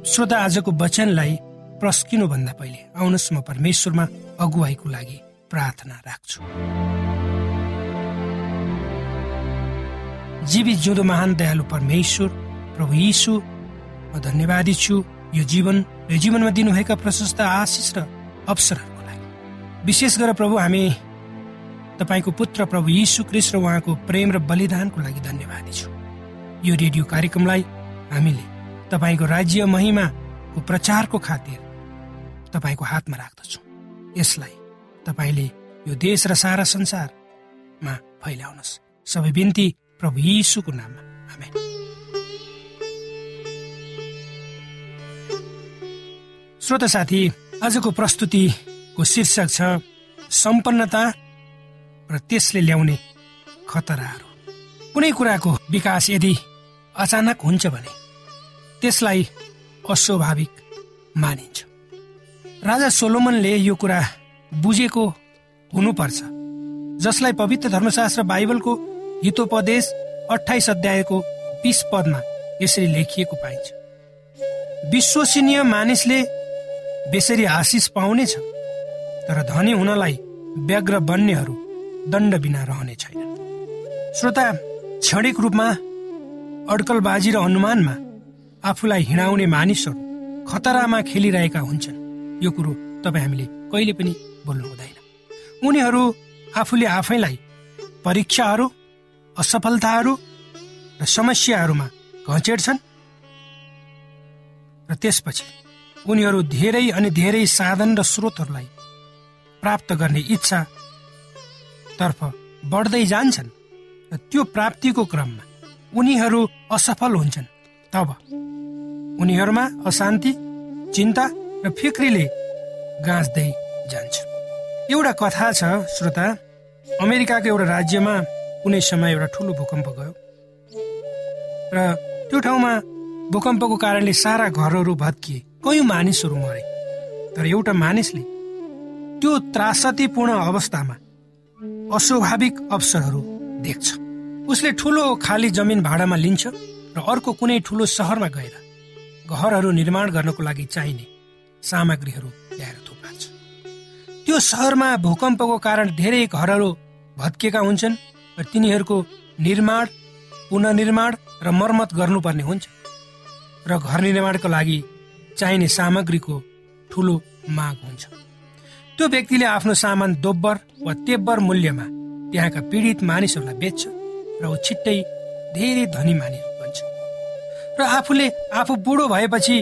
श्रोता आजको वचनलाई भन्दा पहिले आउनुहोस् म परमेश्वरमा अगुवाईको लागि प्रार्थना राख्छु। जीवित जिउँदो महान दयालु परमेश्वर प्रभु यीशु म धन्यवादी छु यो जीवन यो जीवनमा दिनुभएका प्रशस्त आशिष र अवसरहरूको लागि। विशेष गरेर प्रभु हामी तपाईँको पुत्र प्रभु यीशु क्रिस्ट र उहाँको प्रेम र बलिदानको लागि धन्यवादी छु। यो रेडियो कार्यक्रमलाई हामीले तपाईँको राज्य महिमाको प्रचारको खातिर। तपाईँको हातमा राख्दछु। यसलाई तपाईँले यो देश र सारा संसारमा फैलाउनुहोस्। सबै बिन्ती प्रभु यीशुको नाममा। आमेन। श्रोत साथी आजको प्रस्तुतिको शीर्षक छ सम्पन्नता र त्यसले ल्याउने खतराहरू। कुनै कुराको विकास यदि अचानक हुन्छ भने त्यसलाई अस्वाभाविक मानिन्छ। राजा सोलोमनले यो कुरा बुझेको हुनुपर्छ। जसलाई पवित्र धर्मशास्त्र बाइबलको हितोपदेश अठाइस अध्यायको बिस पदमा यसरी लेखिएको पाइन्छ। विश्वसनीय मानिसले बेसरी आशिष पाउनेछ तर धनी हुनलाई व्यग्र बन्नेहरू दण्ड बिना रहने छैन श्रोता क्षणिक रूपमा अड्कलबाजी र अनुमानमा आफूलाई हिँडाउने मानिसहरू खतरामा खेलिरहेका हुन्छन्। यो कुरो तपाईँ हामीले कहिले पनि बोल्नु हुँदैन। उनीहरू आफूले आफैलाई परीक्षाहरू असफलताहरू र समस्याहरूमा घचेड्छन् र त्यसपछि उनीहरू धेरै अनि धेरै साधन र स्रोतहरूलाई प्राप्त गर्ने इच्छा तर्फ बढ्दै जान्छन्। र त्यो प्राप्तिको क्रममा उनीहरू असफल हुन्छन्। तब उनीहरूमा अशान्ति चिन्ता र फिक्रीले गाँच्दै जान्छ। एउटा कथा छ श्रोता। अमेरिकाको एउटा राज्यमा कुनै समय एउटा ठुलो भूकम्प गयो। र त्यो ठाउँमा भूकम्पको कारणले सारा घरहरू भत्किए। कयौँ मानिसहरू मरे। तर एउटा मानिसले त्यो त्रासतीपूर्ण अवस्थामा अस्वाभाविक अवसरहरू देख्छ। उसले ठुलो खाली जमिन भाडामा लिन्छ र अर्को कुनै ठुलो सहरमा गएर घरहरू निर्माण गर्नको लागि चाहिने सामग्रीहरू ल्याएर थुपार्छ त्यो सहरमा भूकम्पको कारण धेरै घरहरू भत्किएका हुन्छन् र तिनीहरूको निर्माण पुननिर्माण र मर्मत गर्नुपर्ने हुन्छ। र घर निर्माणको लागि चाहिने सामग्रीको ठुलो माग हुन्छ। त्यो व्यक्तिले आफ्नो सामान दोब्बर वा तेब्बर मूल्यमा त्यहाँका पीडित मानिसहरूलाई बेच्छ र ऊ छिट्टै धेरै धनी मानिस र आफूले आफू बुढो भएपछि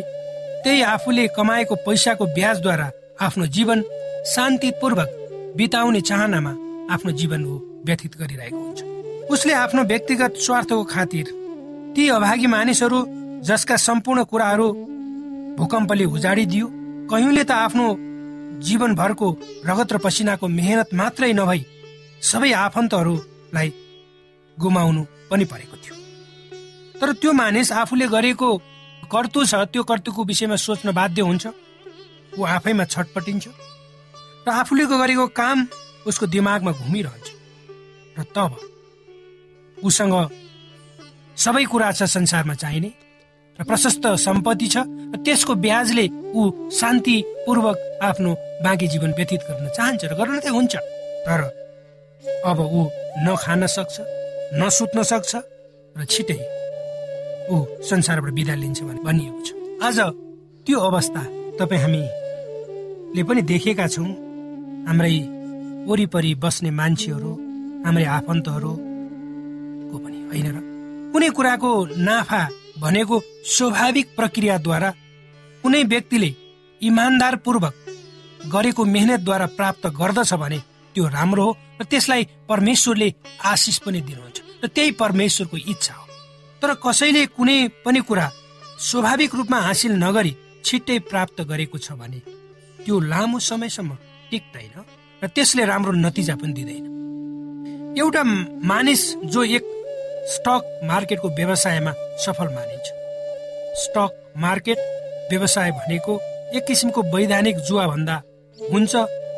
त्यही आफूले कमाएको पैसाको ब्याजद्वारा आफ्नो जीवन शान्तिपूर्वक बिताउने चाहनामा आफ्नो जीवन ऊ व्यतीत गरिरहेको हुन्छ। उसले आफ्नो व्यक्तिगत स्वार्थको खातिर ती अभागी मानिसहरू जसका सम्पूर्ण कुराहरू भूकम्पले उजाडिदियो कयौँले त आफ्नो जीवनभरको रगत र पसिनाको मेहनत मात्रै नभई सबै आफन्तहरूलाई गुमाउनु पनि परेको थियो। तर त्यो मानिस आफूले गरेको कर्तु छ त्यो कर्तुको विषयमा सोच्न बाध्य हुन्छ। ऊ आफैमा छटपटिन्छ र आफूले गरेको काम उसको दिमागमा घुमिरहन्छ। र तब उसँग सबै कुरा छ संसारमा चाहिने र प्रशस्त सम्पत्ति छ र त्यसको ब्याजले ऊ शान्तिपूर्वक आफ्नो बाँकी जीवन व्यतीत गर्न चाहन्छ र गर्न चाहिँ हुन्छ। तर अब ऊ नखान सक्छ नसुत्न सक्छ र छिटै ऊ संसारबाट बिदा लिन्छ भने भनिएको छ। आज त्यो अवस्था तपाईँ हामीले पनि देखेका छौँ। हाम्रै वरिपरि बस्ने मान्छेहरू हाम्रै आफन्तहरूको पनि होइन र कुनै कुराको नाफा भनेको स्वाभाविक प्रक्रियाद्वारा कुनै व्यक्तिले इमान्दारपूर्वक गरेको मेहनतद्वारा प्राप्त गर्दछ भने त्यो राम्रो हो र त्यसलाई परमेश्वरले आशिष पनि दिनुहुन्छ। र त्यही परमेश्वरको इच्छा हो। तर कसैले कुनै पनि कुरा स्वाभाविक रूपमा हासिल नगरी छिट्टै प्राप्त गरेको छ भने त्यो लामो समयसम्म टिक्दैन र त्यसले राम्रो नतिजा पनि दिँदैन। एउटा मानिस जो एक स्टक मार्केटको व्यवसायमा सफल मानिन्छ। स्टक मार्केट व्यवसाय भनेको एक किसिमको वैधानिक जुवा भन्दा हुन्छ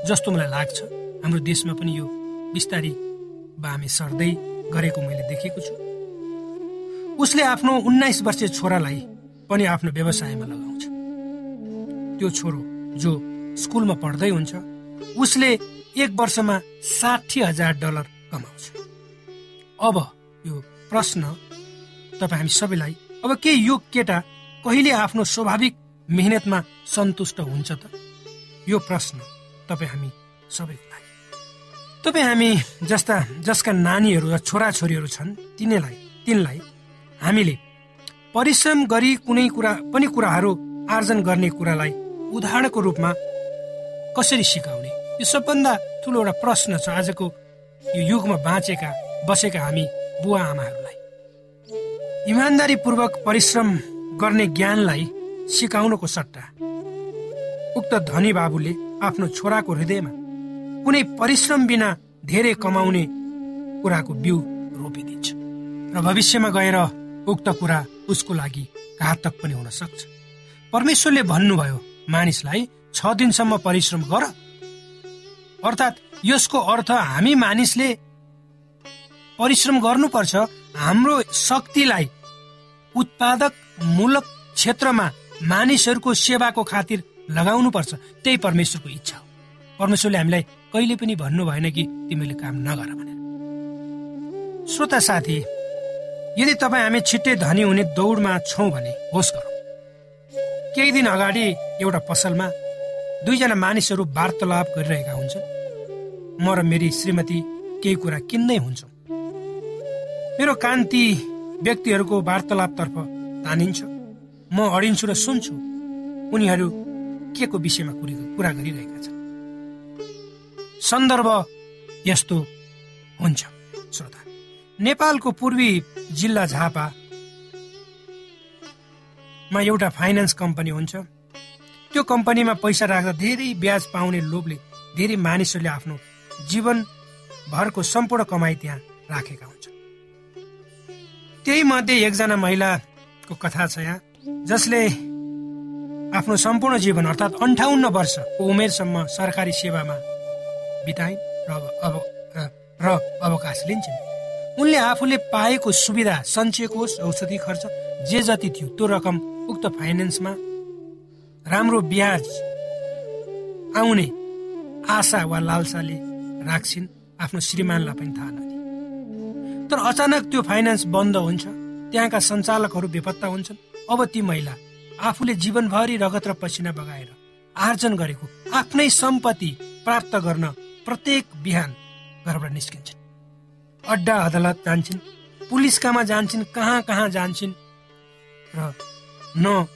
जस्तो मलाई लाग्छ। हाम्रो देशमा पनि यो बिस्तारी बामे सर्दै गरेको मैले देखेको छु। उसले आफ्नो उन्नाइस वर्षीय छोरालाई पनि आफ्नो व्यवसायमा लगाउँछ। त्यो छोरो जो स्कुलमा पढ्दै हुन्छ उसले एक वर्षमा साठी हजार डलर कमाउँछ। अब यो प्रश्न तपाईँ हामी सबैलाई अब के यो केटा कहिले आफ्नो स्वाभाविक मेहनतमा सन्तुष्ट हुन्छ त? यो प्रश्न तपाईँ हामी सबैको लागि तपाईँ हामी जस्ता जसका नानीहरू र छोराछोरीहरू छन् तिनीलाई तिनलाई हामीले परिश्रम गरी कुनै कुरा पनि कुराहरू आर्जन गर्ने कुरालाई उदाहरणको रूपमा कसरी सिकाउने? यो सबभन्दा ठुलो एउटा प्रश्न छ। आजको यो युगमा बाँचेका बसेका हामी बुवा आमाहरूलाई इमान्दारीपूर्वक परिश्रम गर्ने ज्ञानलाई सिकाउनको सट्टा। उक्त धनी बाबुले आफ्नो छोराको हृदयमा कुनै परिश्रम बिना धेरै कमाउने कुराको बिउ रोपिदिन्छ। र भविष्यमा गएर उक्त कुरा उसको लागि घातक पनि हुन सक्छ। परमेश्वरले भन्नुभयो मानिसलाई छ दिनसम्म परिश्रम गर। अर्थात् यसको अर्थ हामी मानिसले परिश्रम गर्नुपर्छ हाम्रो शक्तिलाई उत्पादक मूलक क्षेत्रमा मानिसहरूको सेवाको खातिर लगाउनु पर्छ त्यही परमेश्वरको इच्छा हो। परमेश्वरले हामीलाई कहिले पनि भन्नु भएन कि तिमीले काम नगर भनेर। श्रोता साथी यदि तपाईँ हामी छिट्टै धनी हुने दौडमा छौँ भने होस् गरौँ। केही दिन अगाडि एउटा पसलमा दुईजना मानिसहरू वार्तालाप गरिरहेका हुन्छन्। म र मेरी श्रीमती केही कुरा किन्दै हुन्छौँ। मेरो कान्ति व्यक्तिहरूको वार्तालापतर्फ तानिन्छ। म अडिन्छु र सुन्छु उनीहरू के को विषयमा कुरा गरिरहेका छन्। सन्दर्भ यस्तो हुन्छ श्रोता। नेपालको पूर्वी जिल्ला झापामा एउटा फाइनेन्स कम्पनी हुन्छ। त्यो कम्पनीमा पैसा राख्दा धेरै ब्याज पाउने लोभले धेरै मानिसहरूले आफ्नो जीवनभरको सम्पूर्ण कमाई त्यहाँ राखेका हुन्छन्। त्यही मध्ये एकजना महिलाको कथा छ यहाँ जसले आफ्नो सम्पूर्ण जीवन अर्थात् अन्ठाउन्न वर्षको उमेरसम्म सरकारी सेवामा बिताइन् र अब र अवकाश लिन्छन्। उनले आफूले पाएको सुविधा सञ्चयको औषधि खर्च जे जति थियो त्यो रकम उक्त फाइनेन्समा राम्रो ब्याज आउने आशा वा लालसाले राख्छिन् आफ्नो श्रीमानलाई पनि थाहा नदिए। तर अचानक त्यो फाइनेन्स बन्द हुन्छ त्यहाँका सञ्चालकहरू बेपत्ता हुन्छन्। अब ती महिला आफूले जीवनभरि रगत र पसिना बगाएर आर्जन गरेको आफ्नै सम्पत्ति प्राप्त गर्न प्रत्येक बिहान घरबाट निस्किन्छन्। अड्डा अदालत जान्छन् पुलिसकामा जान्छन् कहाँ कहाँ जान्छन्? र न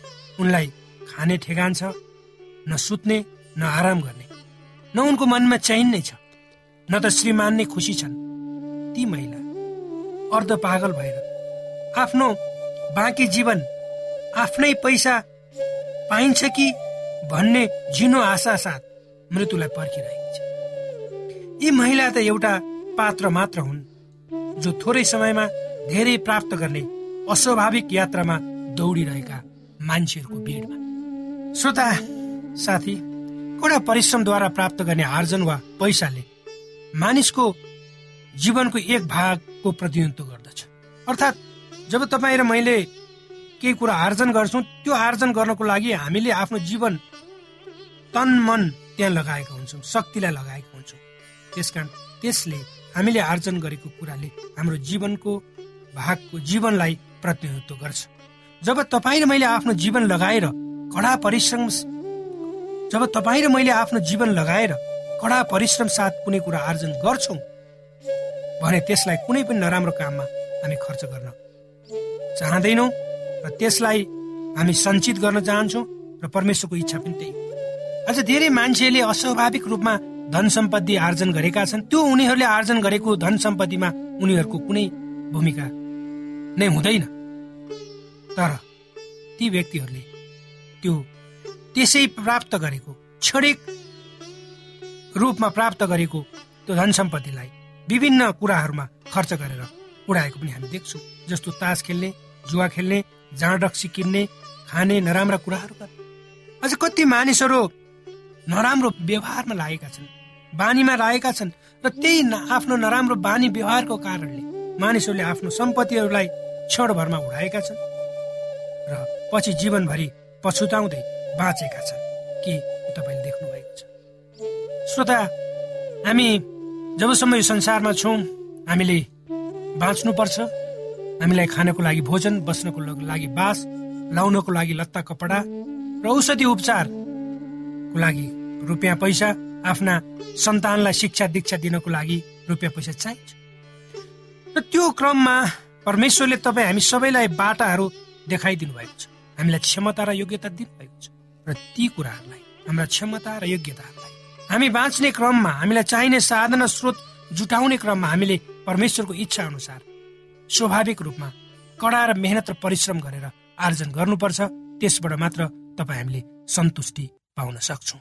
उनलाई खाने ठेगान छ न सुत्ने न आराम गर्ने। न उनको मनमा चैन नै छ न त श्रीमान नै खुसी छन्। ती महिला अर्ध पागल भएर आफ्नो बाँकी जीवन आफ्नै पैसा पाइन्छ कि भन्ने झिनो आशा साथ मृत्युलाई पर्खिरहेको छ। यी महिला त एउटा पात्र मात्र हुन्। जो थोरै समयमा धेरै प्राप्त गर्ने अस्वाभाविक यात्रामा दौडिरहेका मान्छेहरूको भिडमा। श्रोता साथी कडा परिश्रमद्वारा प्राप्त गर्ने आर्जन वा पैसाले मानिसको जीवनको एक भागको प्रतिनिधित्व गर्दछ। अर्थात् जब तपाईँ र मैले केही कुरा आर्जन गर्छौँ त्यो आर्जन गर्नको लागि हामीले आफ्नो जीवन तन मन त्यहाँ लगाएका हुन्छौँ शक्तिलाई लगाएका हुन्छौँ। त्यसकारण त्यसले हामीले आर्जन गरेको कुराले हाम्रो जीवनको भागको जीवनलाई प्रतिनिधित्व गर्छ। जब तपाईँ र मैले आफ्नो जीवन लगाएर कडा परिश्रम जब तपाईँ र मैले आफ्नो जीवन लगाएर कडा परिश्रम साथ कुनै कुरा आर्जन गर्छौँ भने त्यसलाई कुनै पनि नराम्रो काममा हामी खर्च गर्न चाहँदैनौँ र त्यसलाई हामी सञ्चित गर्न चाहन्छौँ र परमेश्वरको इच्छा पनि त्यही अझ धेरै मान्छेले अस्वाभाविक रूपमा धन सम्पत्ति आर्जन गरेका छन् त्यो उनीहरूले आर्जन गरेको धन सम्पत्तिमा उनीहरूको कुनै भूमिका नै हुँदैन। तर ती व्यक्तिहरूले त्यो त्यसै प्राप्त गरेको क्षणिक रूपमा प्राप्त गरेको त्यो धन सम्पत्तिलाई विभिन्न कुराहरूमा खर्च गरेर उडाएको पनि हामी देख्छौँ जस्तो तास खेल्ने जुवा खेल्ने जाँड रक्सी किन्ने खाने नराम्रा कुराहरू गर्ने अझ कति मानिसहरू नराम्रो व्यवहारमा लागेका छन्। बानीमा लागेका छन् र त्यही आफ्नो नराम्रो बानी व्यवहारको कारणले मानिसहरूले आफ्नो सम्पत्तिहरूलाई क्षणभरमा उडाएका छन् र पछि जीवनभरि पछुताउँदै बाँचेका छन्। के तपाईँले देख्नु भएको छ? श्रोता हामी जबसम्म यो संसारमा छौँ हामीले बाँच्नुपर्छ। हामीलाई खानको लागि भोजन बस्नको लागि बास लाउनको लागि लत्ता कपडा र औषधि उपचारको लागि रुपियाँ पैसा आफ्ना सन्तानलाई शिक्षा दीक्षा दिनको लागि रुपियाँ पैसा चाहिन्छ। र त्यो क्रममा परमेश्वरले तपाईँ हामी सबैलाई बाटाहरू देखाइदिनु भएको छ। हामीलाई क्षमता र योग्यता दिनुभएको छ। र ती कुराहरूलाई हाम्रा क्षमता र योग्यताहरूलाई हामी बाँच्ने क्रममा हामीलाई चाहिने साधन स्रोत जुटाउने क्रममा हामीले परमेश्वरको इच्छा अनुसार स्वाभाविक रूपमा कडा र मेहनत र परिश्रम गरेर आर्जन गर्नुपर्छ। त्यसबाट मात्र तपाईँ हामीले सन्तुष्टि पाउन सक्छौँ।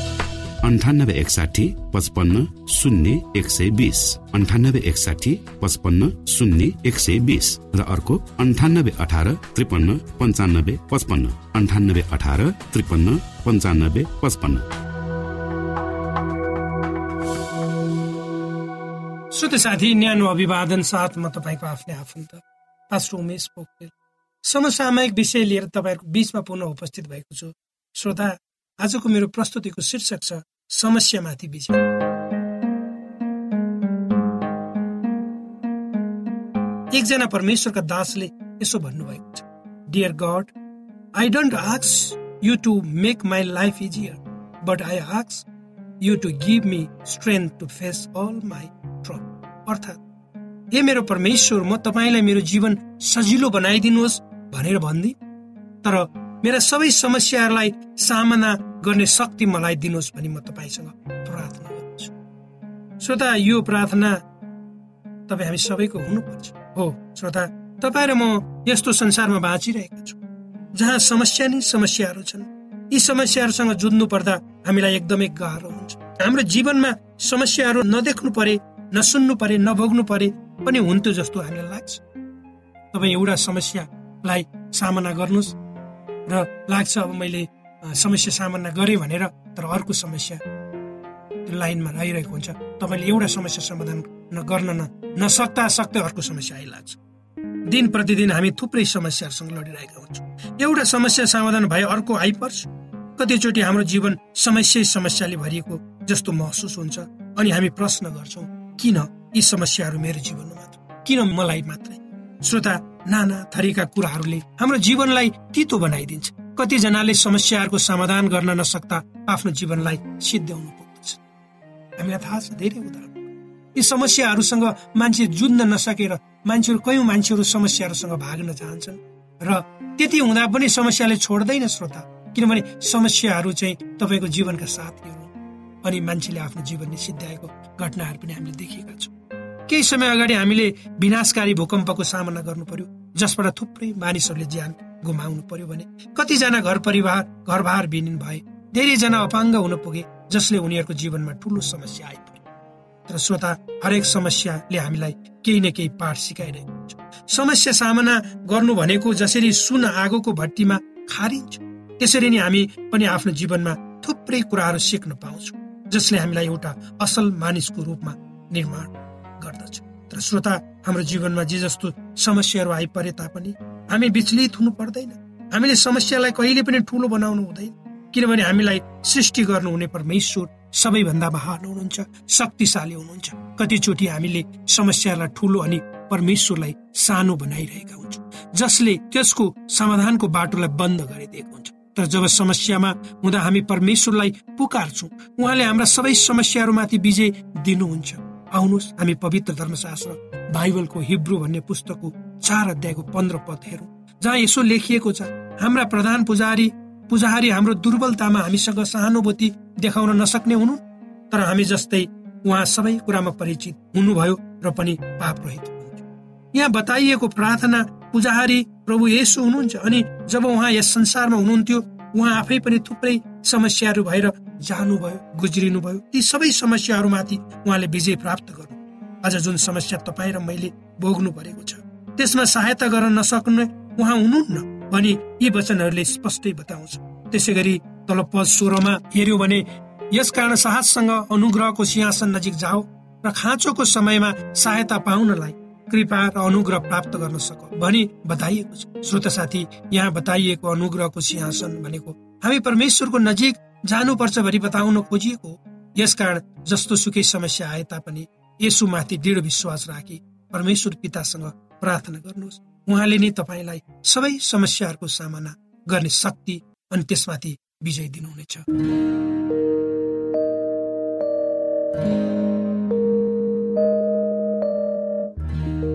अन्ठानब्बे एकसाठी पचपन्न शून्य एक सय बिस। अन्ठानब्बे एकसाठी पचपन्न शून्य एक सय बिस। र अर्को अन्ठानब्बे अठार त्रिपन्न पन्चानब्बे पचपन्न। अन्ठानब्बे अठार त्रिपन्न पन्चानब्बे पचपन्न। श्रोत साथी न्यानो अभिवादन साथ म तपाईँको आफ्नै आफन्त पास्टर उमेश पोखरेल। समसामयिक विषय लिएर तपाईँहरूको बिचमा पुनः उपस्थित भएको छु। श्रोता आजको मेरो प्रस्तुतिको शीर्षक छ समस्यामाथि विजय एकजना परमेश्वरका दासले यसो भन्नुभएको छ dear God I don't आक्स you to make my life easier but I आक्स you to give me strength to face all my troll अर्थात् हे मेरो परमेश्वर म तपाईँलाई मेरो जीवन सजिलो बनाइदिनुहोस् भनेर भन्दै। तर मेरा सबै समस्याहरूलाई सामना गर्ने शक्ति मलाई दिनुहोस् भनी म तपाईँसँग प्रार्थना गर्दछु। श्रोता यो प्रार्थना तपाईँ हामी सबैको हुनुपर्छ। हो श्रोता तपाईँ र म यस्तो संसारमा बाँचिरहेका छौँ जहाँ समस्या नै समस्याहरू छन्। यी समस्याहरूसँग जुझ्नु पर्दा हामीलाई एकदमै गाह्रो हुन्छ। हाम्रो जीवनमा समस्याहरू नदेख्नु परे नसुन्नु परे नभोग्नु परे पनि हुन्थ्यो जस्तो हामीलाई लाग्छ। तपाईँ एउटा समस्यालाई सामना गर्नुहोस्। र लाग्छ अब मैले समस्या सामना गरेँ भनेर तर अर्को समस्या त्यो लाइनमा रहिरहेको हुन्छ। तपाईँले एउटा समस्या समाधान गर्न नसक्दा सक्दै अर्को समस्या आइलाग्छ। दिन प्रतिदिन हामी थुप्रै समस्याहरूसँग लडिरहेका हुन्छौँ। एउटा समस्या समाधान भए अर्को आइपर्छ। कतिचोटि हाम्रो जीवन समस्या समस्याले भरिएको जस्तो महसुस हुन्छ अनि हामी प्रश्न गर्छौँ किन यी समस्याहरू मेरो जीवनमा मात्र? किन मलाई मात्रै? श्रोता नाना थरीका कुराहरूले हाम्रो जीवनलाई तितो बनाइदिन्छ। कतिजनाले समस्याहरूको समाधान गर्न नसक्दा आफ्नो जीवनलाई सिद्ध्याउनु पुग्दछ। हामीलाई थाहा छ धेरै उदाहरण। यी समस्याहरूसँग मान्छे जुझ्न नसकेर मान्छेहरू कयौँ मान्छेहरू समस्याहरूसँग भाग्न चाहन्छन् र त्यति हुँदा पनि समस्याले छोड्दैन श्रोता किनभने समस्याहरू चाहिँ तपाईँको जीवनका साथीहरू अनि मान्छेले आफ्नो जीवनले सिद्ध्याएको घटनाहरू पनि हामीले देखेका छौँ। केही समय अगाडि हामीले विनाशकारी भूकम्पको सामना गर्नु पर्यो जसबाट थुप्रै मानिसहरूले ज्यान गुमाउनु पर्यो भने कतिजना घर परिवार घरबार विनिन भए धेरैजना अपाङ्ग हुन पुगे जसले उनीहरूको जीवनमा ठुलो समस्या आइपुग्यो। तर श्रोता हरेक समस्याले हामीलाई केही न केही पाठ सिकाइरहेको हुन्छ। समस्या सामना गर्नु भनेको जसरी सुन आगोको भट्टीमा खारिन्छ त्यसरी नै हामी पनि आफ्नो जीवनमा थुप्रै कुराहरू सिक्न पाउँछौँ जसले हामीलाई एउटा असल मानिसको रूपमा निर्माण गर्दछ तर श्रोता हाम्रो जीवनमा जे जस्तो समस्याहरू आइपरे तापनि हामी विचलित हुनु पर्दैन। हामीले समस्यालाई कहिले पनि ठुलो बनाउनु हुँदैन। किनभने हामीलाई सृष्टि गर्नुहुने परमेश्वर सबैभन्दा महान हुनुहुन्छ शक्तिशाली हुनुहुन्छ। कतिचोटि हामीले समस्यालाई ठुलो अनि परमेश्वरलाई सानो बनाइरहेका हुन्छौँ जसले त्यसको समाधानको बाटोलाई बन्द गरिदिएको हुन्छ। तर जब समस्यामा हुँदा हामी परमेश्वरलाई पुकार्छौँ उहाँले हाम्रा सबै समस्याहरूमाथि विजय दिनुहुन्छ। आउनुहोस् हामी पवित्र धर्मशास्त्र बाइबलको हिब्रू भन्ने पुस्तकको चार अध्यायको पन्ध्र पद हेरौँ। जहाँ यसो लेखिएको छ हाम्रा प्रधान पुजारी पुजारी हाम्रो दुर्बलतामा हामीसँग सहानुभूति देखाउन नसक्ने हुनु तर हामी जस्तै उहाँ सबै कुरामा परिचित हुनुभयो र पनि पाप रहित यहाँ बताइएको प्रार्थना पुजारी प्रभु यसो हुनुहुन्छ अनि जब उहाँ यस संसारमा हुनुहुन्थ्यो उहाँ आफै पनि थुप्रै समस्याहरू भएर जानुभयो गुज्रिनु भयो ती सबै समस्याहरूमाथि उहाँले विजय प्राप्त गर्नु। अझ जुन समस्या तपाईँ र मैले भोग्नु परेको छ त्यसमा सहायता गर्न नसक्ने उहाँ हुनुहुन्न भनी यी वचनहरूले स्पष्टै बताउँछ। त्यसै गरी तल पद सोह्रमा हेऱ्यो भने यस कारण साहससँग अनुग्रहको सिंहासन नजिक जाओ र खाँचोको समयमा सहायता पाउनलाई कृपा र अनुग्रह प्राप्त गर्न सक। भनी बताइएको छ। श्रोत साथी यहाँ बताइएको अनुग्रहको सिंहासन भनेको हामी परमेश्वरको नजिक जानुपर्छ भनी बताउन खोजिएको यसकारण जस्तो सुकै समस्या आए तापनि यसुमाथि दृढ विश्वास राखी परमेश्वर पितासँग प्रार्थना गर्नुहोस्। उहाँले नै तपाईँलाई सबै समस्याहरूको सामना गर्ने शक्ति अनि त्यसमाथि विजय दिनुहुनेछ।